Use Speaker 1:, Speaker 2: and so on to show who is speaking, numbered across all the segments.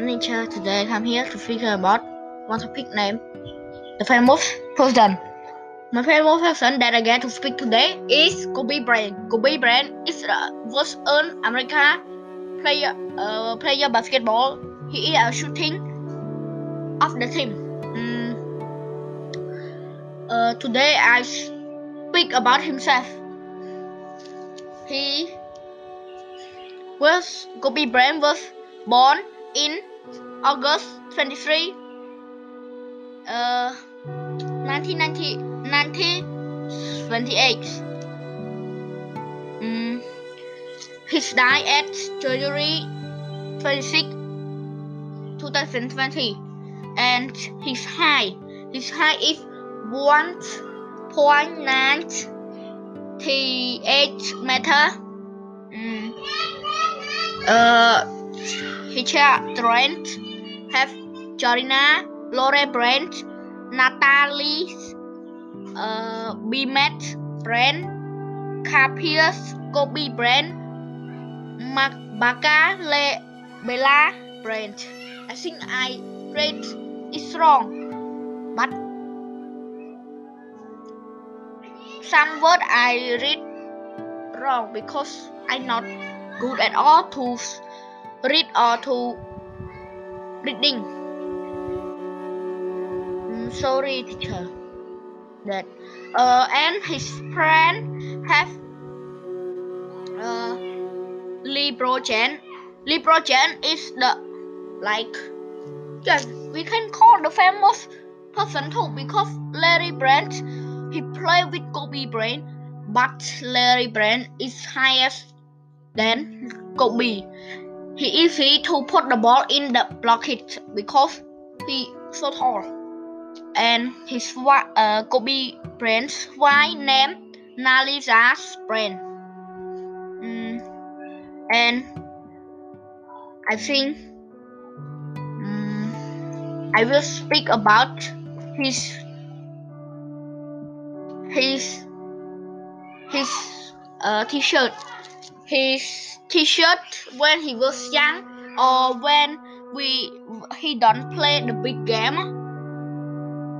Speaker 1: teacher. Today I'm here to figure about one topic named the famous person. My famous person that I get to speak today is Kobe Bryant. Kobe Bryant is the first earned American player uh, player basketball. He is a shooting of the team. Mm. Uh, today I speak about himself. He was Kobe Bryant was born in August 23, uh, 1990, 1928. Mm, his died at January 26, 2020, and his height, his height is 1.98 meter. Mm, uh, Richard Trent, have Jorina, Lore Brent, Natalie, uh, Bimet Brent, Capius, Kobe Brent, Baka, Le, Bella Brent. I think I read is wrong, but some word I read wrong because I'm not good at all to read or to reading. Mm, sorry, teacher. That uh, and his friend have uh, LeBron. LeBron is the like yes, we can call the famous person too because Larry Brand he played with Kobe Bryant, but Larry Brand is highest than Kobe. He easy to put the ball in the bucket because he so tall. And his uh, Kobe Bryant's wife named Nalisa Brand. Mm, and I think mm, I will speak about his his his uh, t-shirt his t-shirt when he was young or when we he don't play the big game.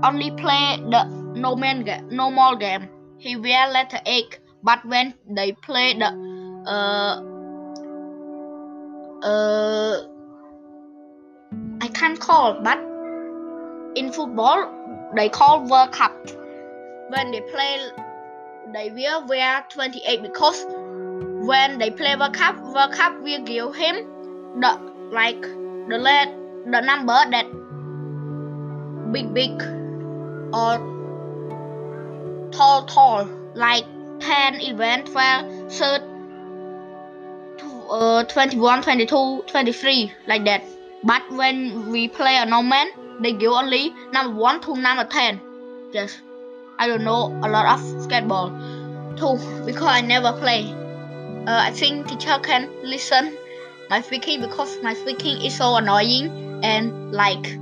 Speaker 1: Only play the normal game normal game. He wear letter egg but when they play the uh uh I can't call but in football they call World Cup. When they play they will wear 28 because when they play World Cup, World Cup will give him the like the the number that big big or tall tall like 10 11 12 13 uh, 21 22 23 like that. But when we play a normal they give only number 1 to number 10 yes. I don't know a lot of skateball too because i never play uh, I think teacher can listen my speaking because my speaking is so annoying and like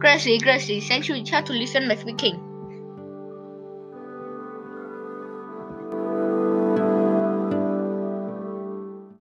Speaker 1: crazy crazy. Thank you teacher to listen my speaking.